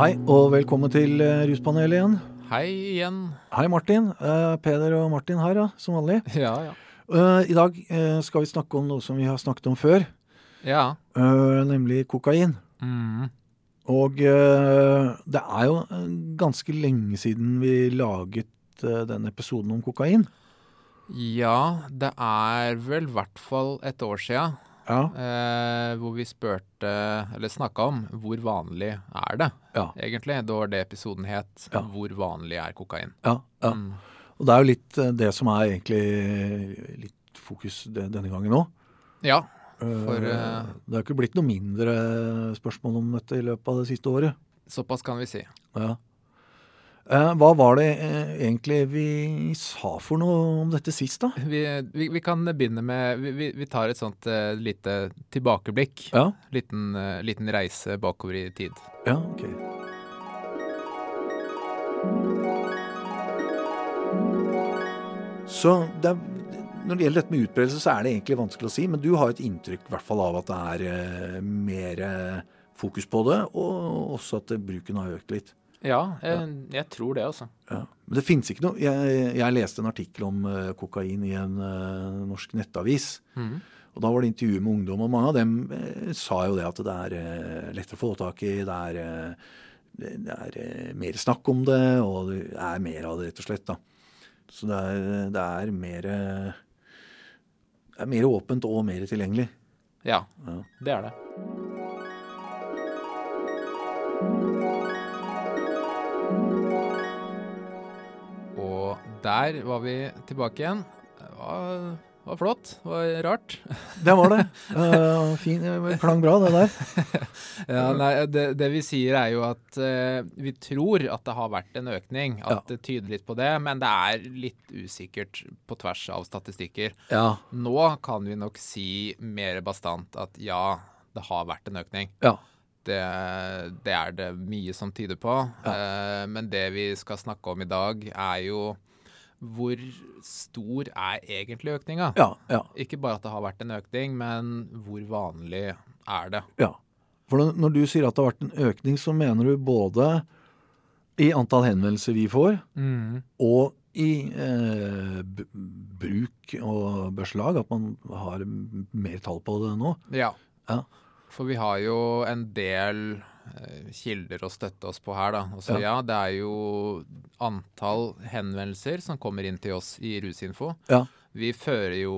Hei, og velkommen til eh, Ruspanelet igjen. Hei igjen. Hei, Martin. Uh, Peder og Martin her, ja, som vanlig. Ja, ja. Uh, I dag uh, skal vi snakke om noe som vi har snakket om før, Ja. nemlig kokain. Mm. Og det er jo ganske lenge siden vi laget den episoden om kokain. Ja, det er vel i hvert fall et år sia Ja. eh, hvor vi spurte, eller snakka om, hvor vanlig er det Ja. egentlig? Da var det episoden het Ja. 'Hvor vanlig er kokain'? ja, ja. Mm. Og det er jo litt eh, det som er egentlig litt fokus denne gangen òg. Ja, For, eh, det har ikke blitt noe mindre spørsmål om dette i løpet av det siste året. såpass kan vi si. Ja. Eh, hva var det eh, egentlig vi sa for noe om dette sist, da? Vi, vi, vi kan begynne med Vi, vi, tar et sånt uh, lite tilbakeblikk. Ja, Liten, uh, liten reise bakover i tid. ja ok. Så det er, når det gjelder dette med utbredelse, så er det egentlig vanskelig å si. Men du har et inntrykk i hvert fall av at det er uh, mer fokus på det, og også at bruken har økt litt. Ja, jeg, jeg tror det, altså. Ja. Men det finnes ikke noe Jeg, jeg leste en artikkel om eh, kokain i en uh, norsk nettavis. Mm. Og da var det intervju med ungdom, og mange av dem eh, sa jo det at det er eh, lettere å få tak i, det er, eh, det er eh, mer snakk om det, og det er mer av det, rett og slett. da. Så det er, det er mer Det er mer åpent og mer tilgjengelig. Ja, Ja. det er det. Og der var vi tilbake igjen. Det var, var flott. Det var rart. Det var det. Uh, fin, klang bra, det der. Ja, nei, det, det vi sier er jo at uh, vi tror at det har vært en økning. At Ja. det tyder litt på det. Men det er litt usikkert på tvers av statistikker. Ja. Nå kan vi nok si mer bastant at ja, det har vært en økning. ja. Det, det er det mye som tyder på. Eh, men det vi skal snakke om i dag, er jo hvor stor er egentlig økninga? Ja. Ja. Ikke bare at det har vært en økning, men hvor vanlig er det? Ja. For når- du sier at det har vært en økning, så mener du både i antall henvendelser vi får, og i eh, bruk og beslag, at man har mer tall på det nå. Ja. Ja. For vi har jo en del eh, kilder å støtte oss på her, da. Og så Ja. ja, det er jo antall henvendelser som kommer inn til oss i Rusinfo. Ja. Vi fører jo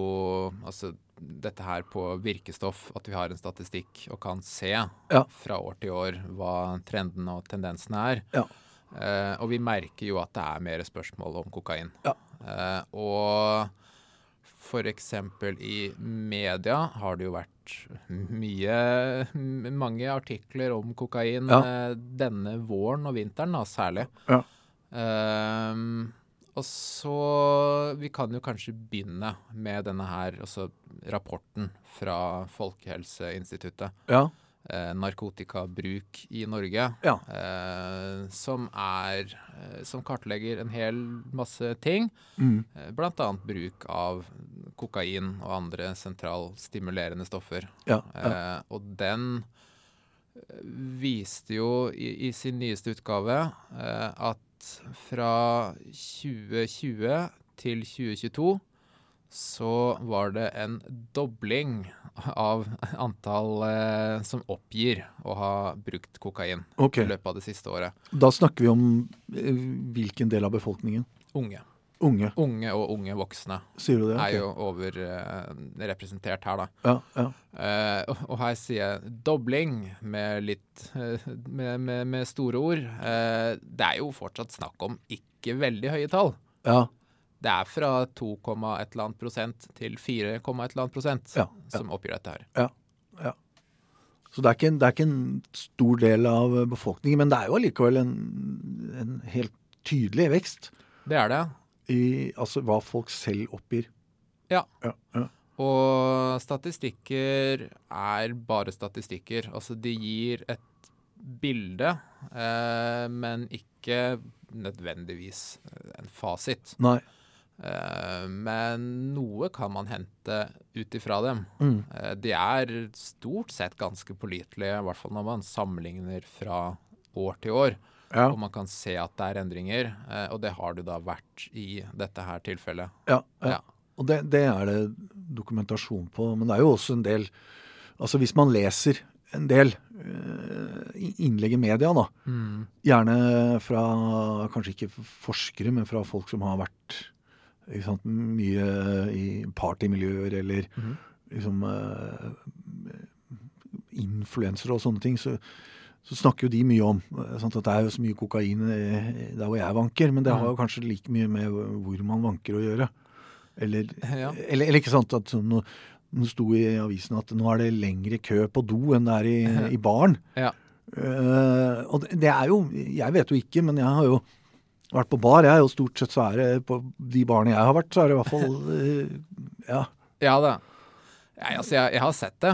altså dette her på virkestoff, at vi har en statistikk og kan se Ja. fra år til år hva trendene og tendensene er. Ja. Eh, og vi merker jo at det er mer spørsmål om kokain. Ja. Eh, og eksempel i media har det jo vært mye mange artikler om kokain Ja. eh, denne våren og vinteren, da, særlig. Ja. Um, og så Vi kan jo kanskje begynne med denne her, altså rapporten fra Folkehelseinstituttet. Ja. Eh, narkotikabruk i Norge. Ja. Eh, som er eh, Som kartlegger en hel masse ting. Mm. Bl.a. Blant annet bruk av kokain og andre sentralstimulerende stoffer. Ja. ja. Eh, og den eh, viste jo i, i sin nyeste utgave eh, at fra 2020 til 2022 så var det en dobling av antall eh, som oppgir å ha brukt kokain okay. i løpet av det siste året. Da snakker vi om eh, hvilken del av befolkningen? Unge. Unge, Unge og unge voksne sier du det? er jo overrepresentert her, da. Ja, ja. Eh, og- her sier jeg dobling med litt eh, med, med, med store ord. Eh, det er jo fortsatt snakk om ikke veldig høye tall. ja. Det er fra 2, et eller annet prosent til 4, et eller annet prosent Ja, ja. som oppgir dette her. Ja, ja. Så det er, ikke en, det er ikke en stor del av befolkningen, men det er jo allikevel en, en helt tydelig vekst Det er det. i altså, hva folk selv oppgir. Ja. Ja, ja. Og statistikker er bare statistikker. Altså de gir et bilde, eh, men ikke nødvendigvis en fasit. Nei. Eh, men noe kan man hente ut ifra dem. Mm. Eh, de er stort sett ganske pålitelige, i hvert fall når man sammenligner fra år til år. Ja. Og man kan se at det er endringer. eh, og det har det da vært i dette her tilfellet. Ja, ja. Ja. Og det, det er det dokumentasjon på. Men det er jo også en del Altså hvis man leser en del innlegg i media, da, gjerne fra kanskje ikke forskere, men fra folk som har vært sant, mye i partymiljøer eller Mhm. liksom eh, influensere og sånne ting, så, så snakker jo de mye om eh, sant, at det er jo så mye kokain eh, der hvor jeg vanker, men det har jo kanskje like mye med hvor man vanker å gjøre. Eller, Ja. eller, eller ikke sant at nå, det sto i avisen at nå er det lengre kø på do enn det er i, i baren. Ja. Uh, og det, det er jo Jeg vet jo ikke, men jeg har jo vært på bar. Jeg, og stort sett så er det på de barene jeg har vært, så er det i hvert fall eh, Ja. Ja da. Nei, altså, jeg, jeg har sett det.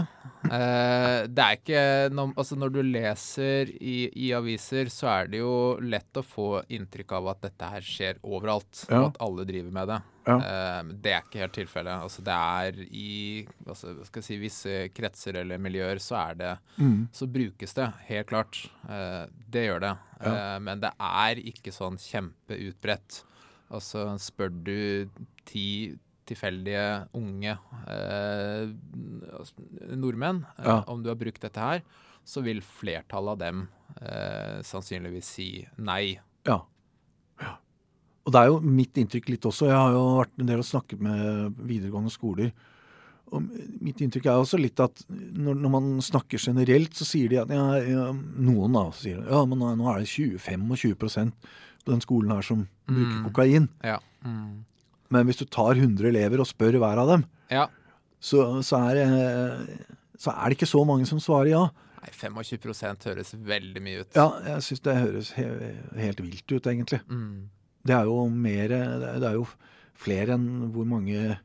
Eh, det er ikke når, altså, når du leser i, i aviser, så er det jo lett å få inntrykk av at dette her skjer overalt, Ja. og at alle driver med det. Ja. Eh, det er ikke helt tilfellet. Altså, det er i altså, skal jeg si, visse kretser eller miljøer så er det Mm. Så brukes det, helt klart. Eh, det gjør det. Ja. Eh, men det er ikke sånn kjempeutbredt. Altså, spør du ti tilfeldige unge eh, nordmenn eh, Ja. om du har brukt dette her, så vil flertallet av dem eh, sannsynligvis si nei. Ja. ja. Og det er jo mitt inntrykk litt også. Jeg har jo vært en del og snakket med videregående skoler. Og mitt inntrykk er også litt at når, når man snakker generelt, så sier de at ja, ja, noen da sier ja, men nå, er det 20-25 på den skolen her som bruker Mm. kokain. Ja. Mm. Men hvis du tar 100 elever og spør hver av dem, ja. så, så, er, det- så er det ikke så mange som svarer ja. Nei, 25 høres veldig mye ut. Ja, jeg syns det høres he helt vilt ut, egentlig. Mm. Det er jo mer er, det er jo flere enn hvor mange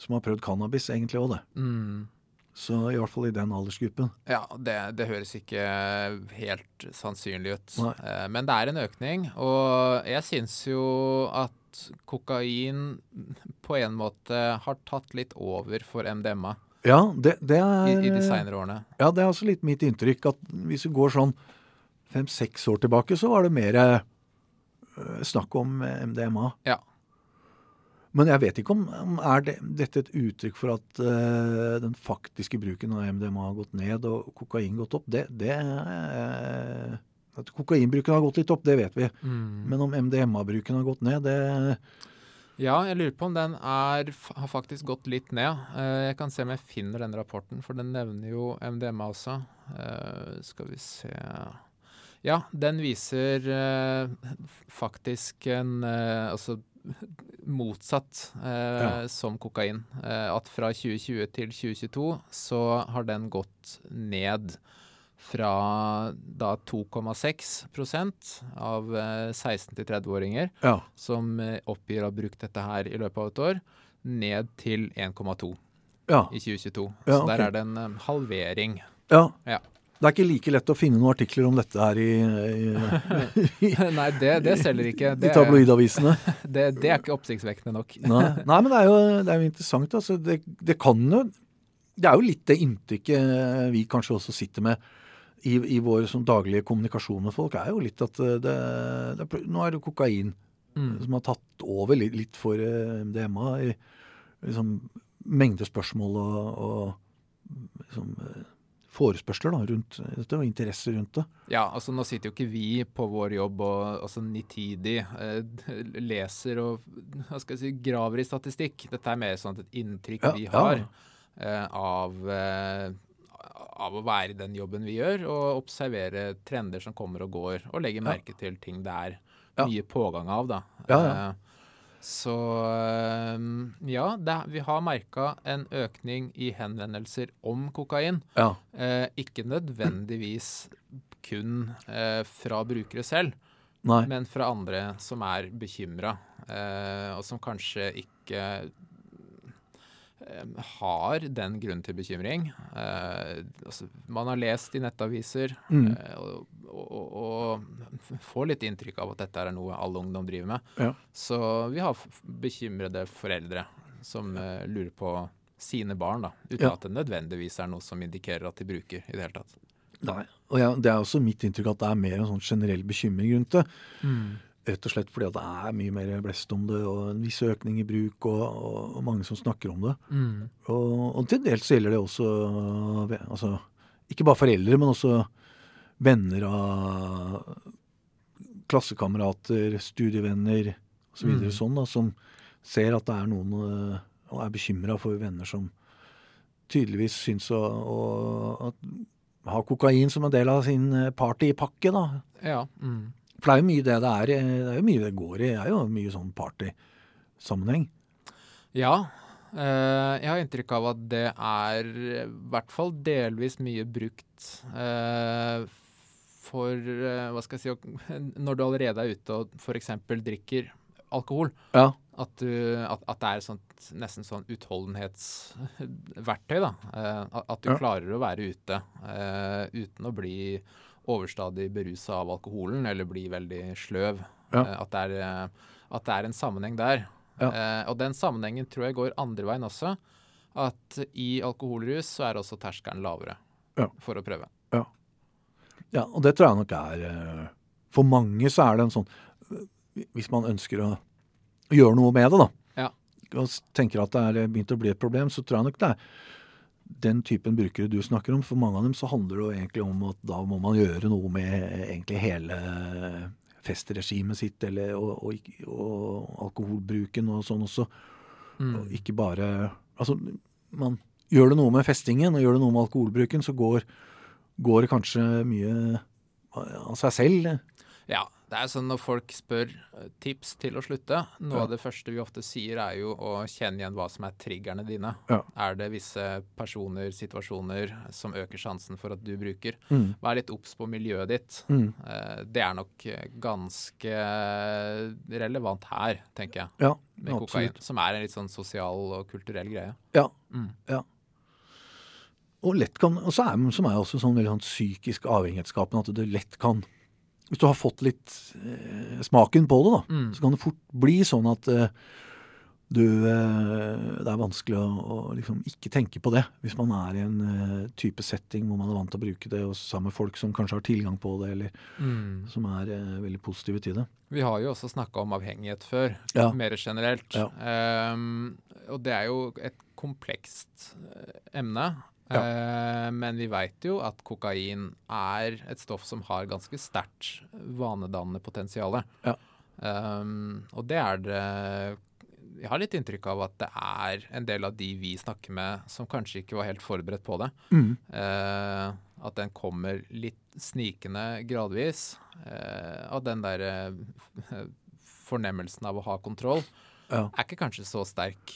som har prøvd cannabis, egentlig òg, det. Mm. Så i hvert fall i den aldersgruppen. Ja, det, det høres ikke helt sannsynlig ut. Nei. Eh, Men det er en økning, og jeg syns jo at kokain på en måte har tatt litt over for MDMA Ja, det, det i, er i de seinere årene. Ja, det er også litt mitt inntrykk at hvis du går sånn fem-seks år tilbake, så var det mer øh, snakk om eh, MDMA. Ja. Men jeg vet ikke om, om er det, dette et uttrykk for at uh, den faktiske bruken av MDMA har gått ned og kokain gått opp. Det, det uh, At kokainbruken har gått litt opp, det vet vi. Mm. Men om MDMA-bruken har gått ned, det Ja, jeg lurer på om den er, har faktisk gått litt ned. Eh, Jeg kan se om jeg finner den rapporten, for den nevner jo MDMA også. Skal vi se Ja, den viser faktisk en Altså motsatt eh, Ja. som kokain. Eh, at fra 2020 til 2022 så har den gått ned fra da 2,6 av eh, 16- til 30-åringer Ja. som eh, oppgir å ha brukt dette her i løpet av et år, ned til 1,2 Ja. i 2022. Ja, Så der er det en eh, halvering. ja. Det er ikke like lett å finne noen artikler om dette her i, i, Nei, det, det selger ikke. i tabloidavisene. det, det er ikke oppsiktsvekkende nok. Nei, Nei men det er jo, det er jo interessant. Altså. Det, det kan jo Det er jo litt det inntrykket vi kanskje også sitter med i, i vår sånn daglige kommunikasjon med folk, er jo litt at det, det Nå er det kokain Mm. som har tatt over litt, litt for eh, MDMA i liksom, mengde spørsmål og, og liksom, eh, forespørsler da, rundt dette, og interesse rundt det. Ja, altså nå sitter jo ikke vi på vår jobb og altså nitidig eh, leser og hva skal jeg si, graver i statistikk. Dette er mer sånn et inntrykk Ja, vi ja. har eh, av, eh, av å være i den jobben vi gjør, og observere trender som kommer og går, og legge Ja. merke til ting det er Ja. mye pågang av, da. Ja, ja. Så eh, ja, det, vi har merka en økning i henvendelser om kokain. Ja. Eh, ikke nødvendigvis kun eh, fra brukere selv, Nei. men fra andre som er bekymra, eh, og som kanskje ikke eh, har den grunn til bekymring. Eh, altså, man har lest i nettaviser Mm. eh, og, og, og, får litt inntrykk av at dette er noe all ungdom driver med. Ja. Så vi har bekymrede foreldre som uh, lurer på sine barn, da, uten Ja. at det nødvendigvis er noe som indikerer at de bruker i det hele tatt. Nei. Og jeg, det er også mitt inntrykk at det er mer en sånn generell bekymring rundt det. Rett og slett fordi det er mye mer blest om det, og en viss økning i bruk, og, og, mange som snakker om det. Mm. Og, og til dels så gjelder det også altså, ikke bare foreldre, men også venner av klassekamerater, studievenner osv. Mm. Så sånn, da, som ser at det er noen øh, og er bekymra for venner som tydeligvis syns å, å ha kokain som en del av sin øh, partypakke. da. Ja. Mm. For det er jo mye det det er. Det er jo mye det går i. Det er jo mye sånn partysammenheng. Ja. eh, jeg har inntrykk av at det er i hvert fall delvis mye brukt eh, for eh, Hva skal jeg si Når du allerede er ute og f.eks. drikker alkohol. Ja. At, du, at, at det er sånt, nesten sånn utholdenhetsverktøy. da. Eh, at, du Ja. klarer å være ute uh, uten å bli overstadig berusa av alkoholen eller bli veldig sløv. Ja. At, det er, at det er en sammenheng der. Eh, og den sammenhengen tror jeg går andre veien også. At i alkoholrus så er også terskelen lavere Ja. for å prøve. Ja, og det tror jeg nok er eh, For mange så er det en sånn eh, Hvis man ønsker å gjøre noe med det, da. Ja. Og tenker at det er begynt å bli et problem, så tror jeg nok det er den typen brukere du snakker om. For mange av dem så handler det jo egentlig om at da må man gjøre noe med eh, egentlig hele festregimet sitt, eller, og, og, og alkoholbruken og sånn også. Mm. Og ikke bare Altså, man gjør det noe med festingen, og gjør det noe med alkoholbruken, så går, går kanskje mye av seg selv. Ja, det er sånn når folk spør eh, tips til å slutte, noe Ja. av det første vi ofte sier er jo å kjenne igjen hva som er triggerne dine. Ja. Er det visse personer, situasjoner som øker sjansen for at du bruker? Mm. Vær litt obs på miljøet ditt. Mm. Eh, Det er nok eh, ganske relevant her, tenker jeg, Ja, med kokain. absolutt. Som er en litt sånn sosial og kulturell greie. Ja, Mm. Og lett kan, og så er, som er også sånn veldig sånn psykisk avhengighetsskapende at det lett kan Hvis du har fått litt eh, smaken på det, da, Mm. så kan det fort bli sånn at eh, du eh, Det er vanskelig å, å liksom ikke tenke på det hvis man er i en eh, type setting hvor man er vant til å bruke det, og sammen med folk som kanskje har tilgang på det, eller Mm. som er eh, veldig positive til det. Vi har jo også snakka om avhengighet før, Ja. mer generelt. Ja. Um, og det er jo et komplekst eh, Eh, men vi veit jo at kokain er et stoff som har ganske sterkt vanedannende potensial. Ja. Um, og det er det Jeg har litt inntrykk av at det er en del av de vi snakker med, som kanskje ikke var helt forberedt på det. Mm. Eh, at den kommer litt snikende gradvis. Eh, og den der eh, fornemmelsen av å ha kontroll Ja. er ikke kanskje så sterk,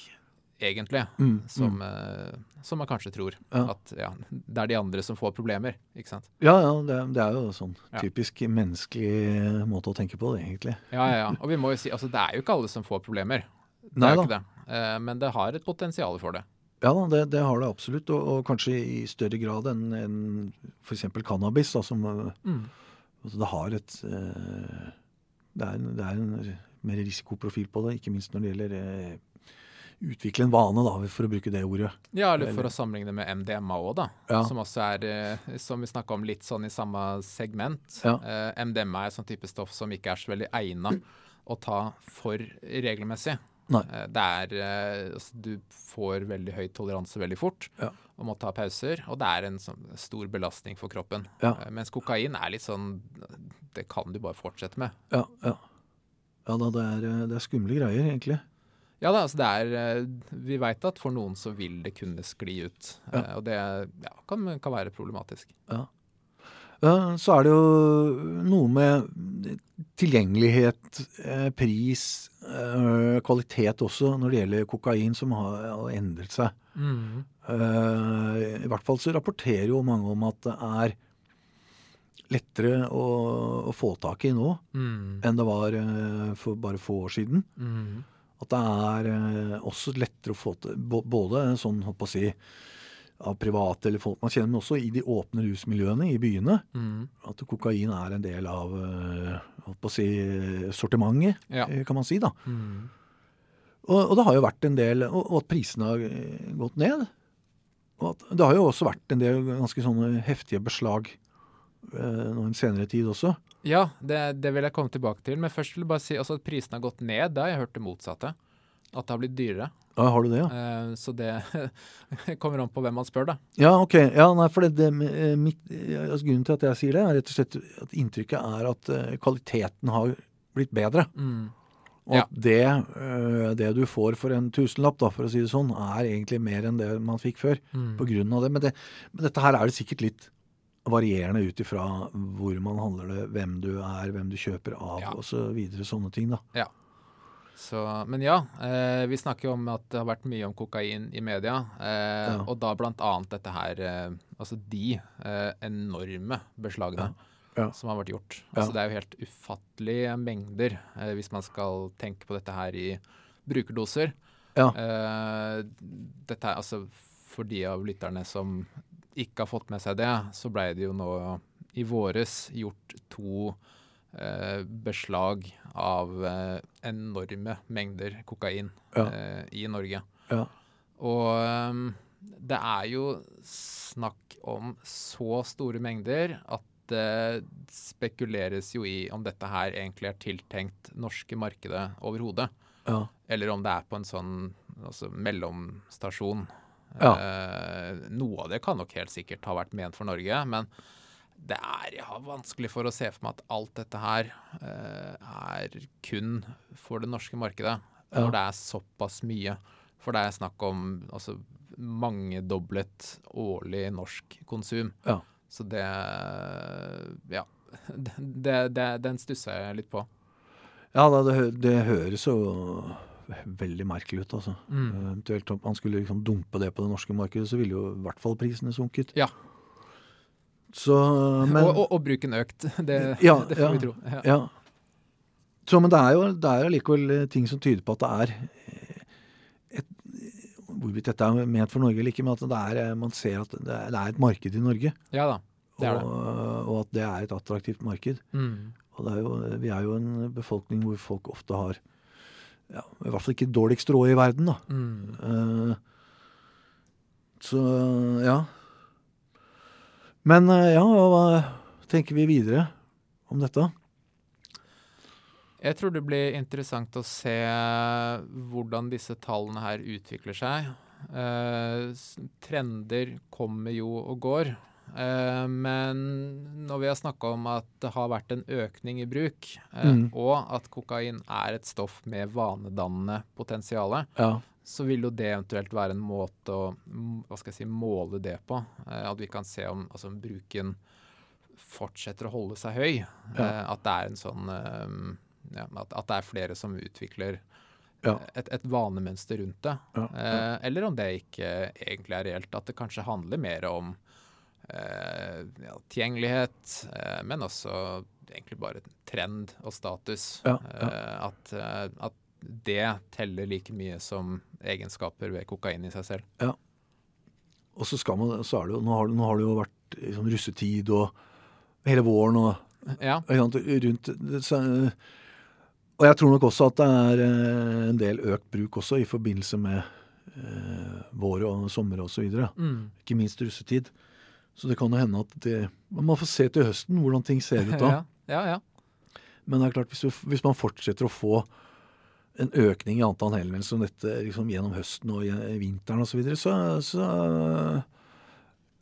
egentlig, Mm. som, eh, som man kanskje tror. Ja. At ja, det er de andre som får problemer, ikke sant. Ja, ja, det, det er jo sånn Ja. typisk menneskelig måte å tenke på det, egentlig. Ja, ja, ja. Og vi må jo si, altså det er jo ikke alle som får problemer. Det Nei er jo ikke det. Eh, men det har et potensial for det. Ja da, det, det har det absolutt, og, og kanskje i større grad enn en f.eks. cannabis, da, som mm. altså det har et eh, det, er en, det er en mer risikoprofil på det, ikke minst når det gjelder eh, utvikle en vane, da, for å bruke det ordet. Ja, eller for å sammenligne med MDMA òg, da. Ja. Som også er, eh, som vi snakka om, litt sånn i samme segment. Ja. Eh, MDMA er sånn type stoff som ikke er så veldig egna å ta for regelmessig. Nei. Eh, det er altså, Du får veldig høy toleranse veldig fort Ja. og må ta pauser, og det er en sånn stor belastning for kroppen. Ja. Mens kokain er litt sånn Det kan du bare fortsette med. Ja, ja. ja da, det er, det er skumle greier, egentlig. Ja da, altså det er eh, Vi veit at for noen så vil det kunne skli ut. Ja. Eh, og det ja, kan, kan være problematisk. Ja. Så er det jo noe med tilgjengelighet, eh, pris, kvalitet også når det gjelder kokain, som har endret seg. Mm. I hvert fall så rapporterer jo mange om at det er lettere å, å få tak i nå Mm. enn det var for bare få år siden. Mm. At det er eh, også lettere å få til både sånn, holdt på å si, av private eller folk man kjenner, men også i de åpne rusmiljøene i byene. Mm. At kokain er en del av eh, holdt på å si, sortimentet, Ja. eh, kan man si. da. Mm. Og, og det har jo vært en del, og, og at prisene har gått ned. Og at, det har jo også vært en del ganske sånne heftige beslag eh, nå en senere tid også. Ja, det, det vil jeg komme tilbake til. Men først vil jeg bare si altså, at prisene har gått ned. Da har jeg hørt det motsatte. At det har blitt dyrere. Ja, har du det, ja? Uh, så det kommer an på hvem man spør, da. Ja, ok. Ja, nei, for det, det, eh, mitt, eh, altså, Grunnen til at jeg sier det, er rett og slett at inntrykket er at uh, kvaliteten har blitt bedre. Mm. Og Ja. at det, eh, det du får for en tusenlapp, da, for å si det sånn, er egentlig mer enn det man fikk før. Mm. På grunn av det. Men, det, men dette her er det sikkert litt varierende ut ifra hvor man handler det, hvem du er, hvem du kjøper av, Ja. og så videre. Sånne ting, da. Så, men ja, eh, vi snakker jo om at det har vært mye om kokain i media. Eh, Ja. Og da annet dette her eh, Altså de eh, enorme beslagene Ja. som har vært gjort. Ja. Altså Det er jo helt ufattelige mengder eh, hvis man skal tenke på dette her i brukerdoser. Ja. Eh, dette er altså For de av lytterne som ikke har fått med seg det, så ble det jo nå i våres gjort to eh, beslag av eh, enorme mengder kokain Ja. eh, i Norge. Ja. Og ehm, det er jo snakk om så store mengder at det spekuleres jo i om dette her egentlig er tiltenkt norske markedet overhodet. Ja. Eller om det er på en sånn altså, mellomstasjon. Ja. Eh, noe av det kan nok helt sikkert ha vært ment for Norge, men det er ja, vanskelig for å se for meg at alt dette her eh, er kun for det norske markedet. Ja. Når det er såpass mye. For det er snakk om altså, mangedoblet årlig norsk konsum. Ja. Så det Ja. Det, det, den stusser jeg litt på. Ja, det, det høres jo veldig merkelig ut, altså. Mm. Eh, Eventuelt om man skulle liksom dumpe det på det norske markedet, så ville jo i hvert fall prisene sunket. Ja. Så, men, og, og, og bruken økt. Det, Ja, det får ja. vi tro. Ja. Ja. Så, men det er jo det er allikevel eh, ting som tyder på at det er eh, et, Hvorvidt dette er ment for Norge eller ikke, men at det er, eh, man ser at det er, det er et marked i Norge. ja da, det er det. Og, og at det er et attraktivt marked. Mm. Og det er jo, vi er jo en befolkning hvor folk ofte har ja, I hvert fall ikke dårligst råd i verden, da. Mm. Uh, så ja. Men eh, ja, hva tenker vi videre om dette? Jeg tror det blir interessant å se hvordan disse tallene her utvikler seg. Uh, trender kommer jo og går. Eh, men når vi har snakka om at det har vært en økning i bruk, eh, Mm. og at kokain er et stoff med vanedannende potensial, Ja. så vil jo det eventuelt være en måte å hva skal jeg si, måle det på. Eh, at vi kan se om, altså, bruken fortsetter å holde seg høy. Ja. At det er en sånn ja, at, det er flere som utvikler Ja. et, et vanemønster rundt det. Ja, ja. Eller om det ikke egentlig er reelt. At det kanskje handler mer om ja, tilgjengelighet, eh, men også egentlig bare trend og status. Ja, ja. Eh, at, eh, at det teller like mye som egenskaper ved kokain i seg selv. Ja. Og så skal man, så er det jo, nå har, nå har det jo vært sånn russetid og hele våren og Ja. sant, rundt så, Og jeg tror nok også at det er eh, en del økt bruk også i forbindelse med eh, vår og sommer og så videre. Mm. Ikke minst russetid. Så det kan jo hende at det Man får se til høsten hvordan ting ser ut da. ja. Ja, ja. Men det er klart, hvis, du, hvis man fortsetter å få en økning i antall henvendelser som dette liksom, gjennom høsten og vinteren osv., så, videre, så så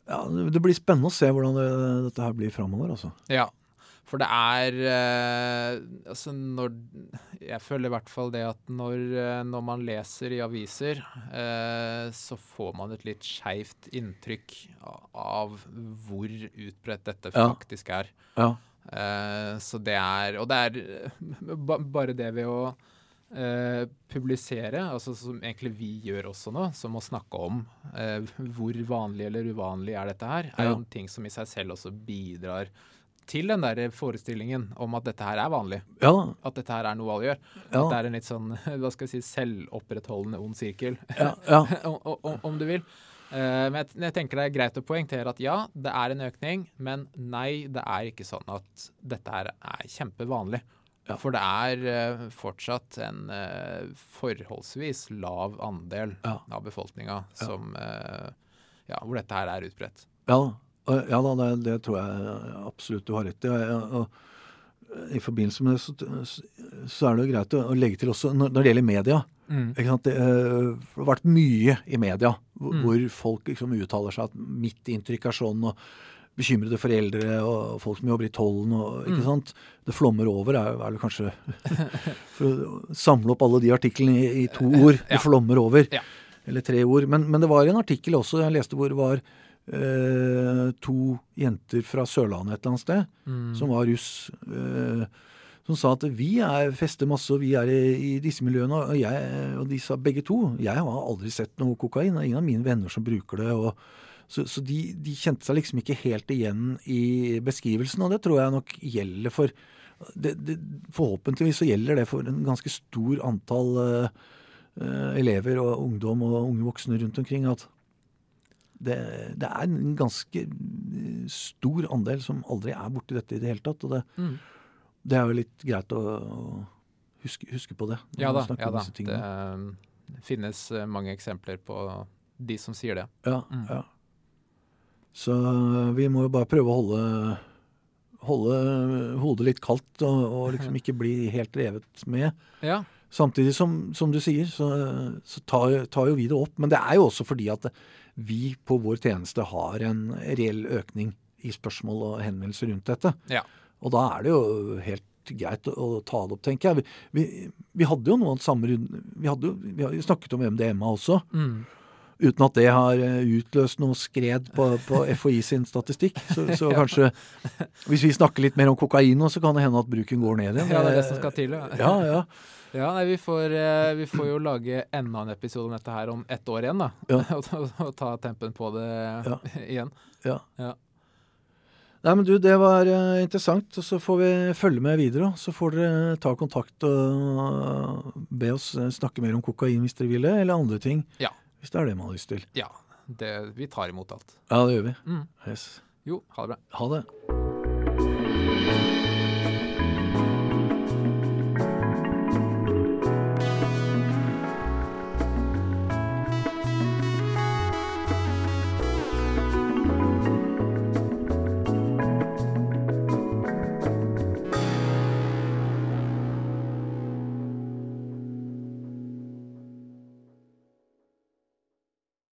ja, det blir spennende å se hvordan det, dette her blir framover. Altså. Ja, for det er eh, Altså når Jeg føler i hvert fall det at når, eh, når man leser i aviser, eh, så får man et litt skeivt inntrykk av, hvor utbredt dette Ja. faktisk er. Ja. Eh, så det er Og det er eh, bare det ved å eh, publisere, altså som egentlig vi gjør også nå, som å snakke om eh, hvor vanlig eller uvanlig er dette her, er Ja. jo en ting som i seg selv også bidrar til den der forestillingen om at dette her er vanlig. Ja. At dette her er noe alle gjør. Ja. At det er en litt sånn hva skal jeg si, selvopprettholdende ond sirkel, ja, ja, om, om, om du vil. Uh, men jeg, jeg tenker det er greit å poengtere at ja, det er en økning, men nei, det er ikke sånn at dette her er kjempevanlig. Ja. For det er uh, fortsatt en uh, forholdsvis lav andel av befolkninga som ja, hvor dette her er utbredt. ja. Ja da, det, det tror jeg absolutt du har rett i. Og, I forbindelse med det så, så er det jo greit å, legge til også når, det gjelder media. Mm. Det, eh, det har vært mye i media hvor, Mm. hvor folk liksom uttaler seg at mitt inntrykk er sånn, og bekymrede foreldre og folk som jobber i tollen og ikke Mm. sant. Det flommer over er, er det kanskje For å samle opp alle de artiklene i, i to ord. Det Ja. flommer over. Ja. Eller tre ord. Men, men det var en artikkel også jeg leste hvor det var eh, to jenter fra Sørlandet et eller annet sted Mm. som var russ, eh, som sa at vi er fester masse, og vi er i, i disse miljøene. Og, jeg, og de sa begge to jeg har aldri sett noe kokain. Det er ingen av mine venner som bruker det. og så, så de, de kjente seg liksom ikke helt igjen i beskrivelsen, og det tror jeg nok gjelder for det, det, Forhåpentligvis så gjelder det for en ganske stor antall uh, eh, elever og ungdom og unge voksne rundt omkring. at det, det er en ganske eh, stor andel som aldri er borti dette i det hele tatt. Og det, Mm. det er jo litt greit å, å huske, huske på det. Ja da. ja da. Det eh, finnes eh, mange eksempler på de som sier det. Ja, Mm. ja. Så vi må jo bare prøve å holde, holde hodet litt kaldt og, og liksom ikke bli helt revet med. Ja. Samtidig som, som du sier, så, så tar, tar jo vi det opp. Men det er jo også fordi at vi på vår tjeneste har en reell økning i spørsmål og henvendelser rundt dette. Ja. Og da er det jo helt greit å, ta det opp, tenker jeg. Vi, vi, vi hadde jo noe av det samme Vi, hadde jo, vi har jo snakket om MDMA også. Mm. Uten at det har eh, utløst noe skred på, på FHI sin statistikk. Så, så kanskje Hvis vi snakker litt mer om kokain nå, så kan det hende at bruken går ned igjen. Ja, det er det som skal til. Ja. Ja, ja. Ja, nei, vi, får, eh, vi får jo lage enda en episode om dette her om ett år igjen, da. Ja. og, ta- og ta tempen på det Ja. igjen. ja. Ja. Nei, men du, det var eh, interessant. og Så får vi følge med videre. Så får dere ta kontakt og be oss eh, snakke mer om kokain hvis dere vil det, eller andre ting. Ja. Hvis det er det man har lyst til. Ja. Det, vi tar imot alt. Ja, det gjør vi. Mm. Yes. Jo, ha det bra. Ha det.